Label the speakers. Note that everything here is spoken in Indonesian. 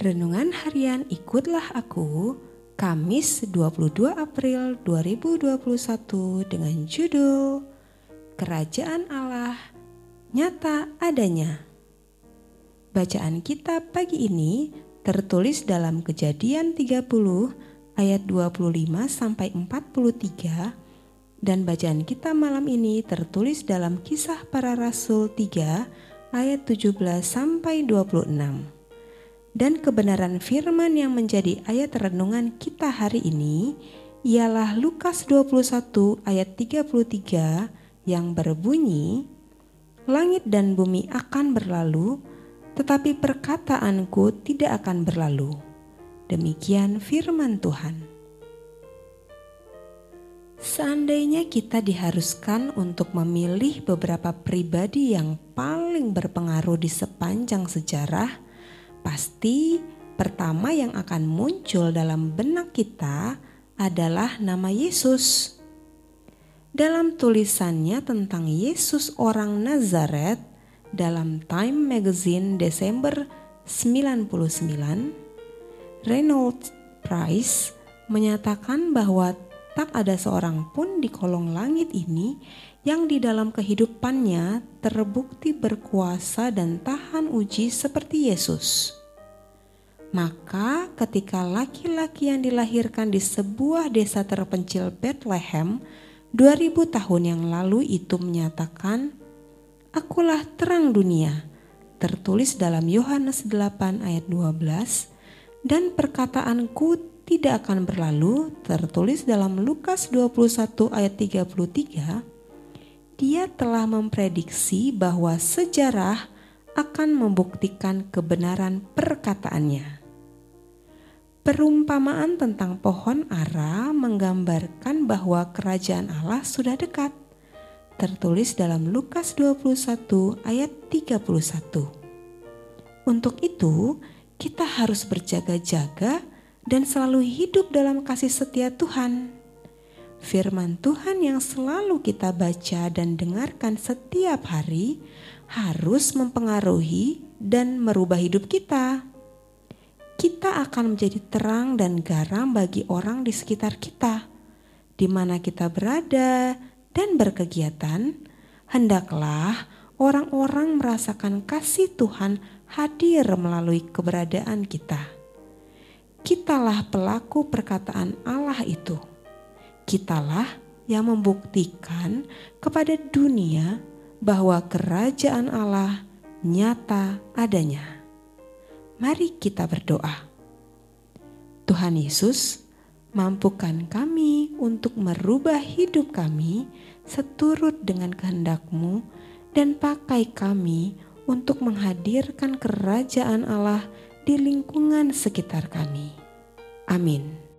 Speaker 1: Renungan Harian Ikutlah Aku Kamis 22 April 2021 dengan judul Kerajaan Allah Nyata Adanya Bacaan kita pagi ini tertulis dalam Kejadian 30 ayat 25 sampai 43 dan bacaan kita malam ini tertulis dalam Kisah Para Rasul 3 ayat 17 sampai 26. Dan kebenaran firman yang menjadi ayat renungan kita hari ini ialah Lukas 21 ayat 33 yang berbunyi Langit dan bumi akan berlalu tetapi perkataanku tidak akan berlalu. Demikian firman Tuhan. Seandainya kita diharuskan untuk memilih beberapa pribadi yang paling berpengaruh di sepanjang sejarah, pasti pertama yang akan muncul dalam benak kita adalah nama Yesus. Dalam tulisannya tentang Yesus orang Nazaret dalam Time Magazine Desember 99, Reynold Price menyatakan bahwa tak ada seorang pun di kolong langit ini yang di dalam kehidupannya terbukti berkuasa dan tahan uji seperti Yesus. Maka, ketika laki-laki yang dilahirkan di sebuah desa terpencil Bethlehem 2000 tahun yang lalu itu menyatakan, "Akulah terang dunia." Tertulis dalam Yohanes 8 ayat 12, dan perkataanku tidak akan berlalu tertulis dalam Lukas 21 ayat 33 dia telah memprediksi bahwa sejarah akan membuktikan kebenaran perkataannya. Perumpamaan tentang pohon ara menggambarkan bahwa kerajaan Allah sudah dekat. Tertulis dalam Lukas 21 ayat 31. Untuk itu, kita harus berjaga-jaga dan selalu hidup dalam kasih setia Tuhan. Firman Tuhan yang selalu kita baca dan dengarkan setiap hari harus mempengaruhi dan merubah hidup kita. Kita akan menjadi terang dan garam bagi orang di sekitar kita, di mana kita berada dan berkegiatan. Hendaklah orang-orang merasakan kasih Tuhan hadir melalui keberadaan kita kitalah pelaku perkataan Allah itu. Kitalah yang membuktikan kepada dunia bahwa kerajaan Allah nyata adanya. Mari kita berdoa. Tuhan Yesus, mampukan kami untuk merubah hidup kami seturut dengan kehendak-Mu dan pakai kami untuk menghadirkan kerajaan Allah di lingkungan sekitar kami. Amin.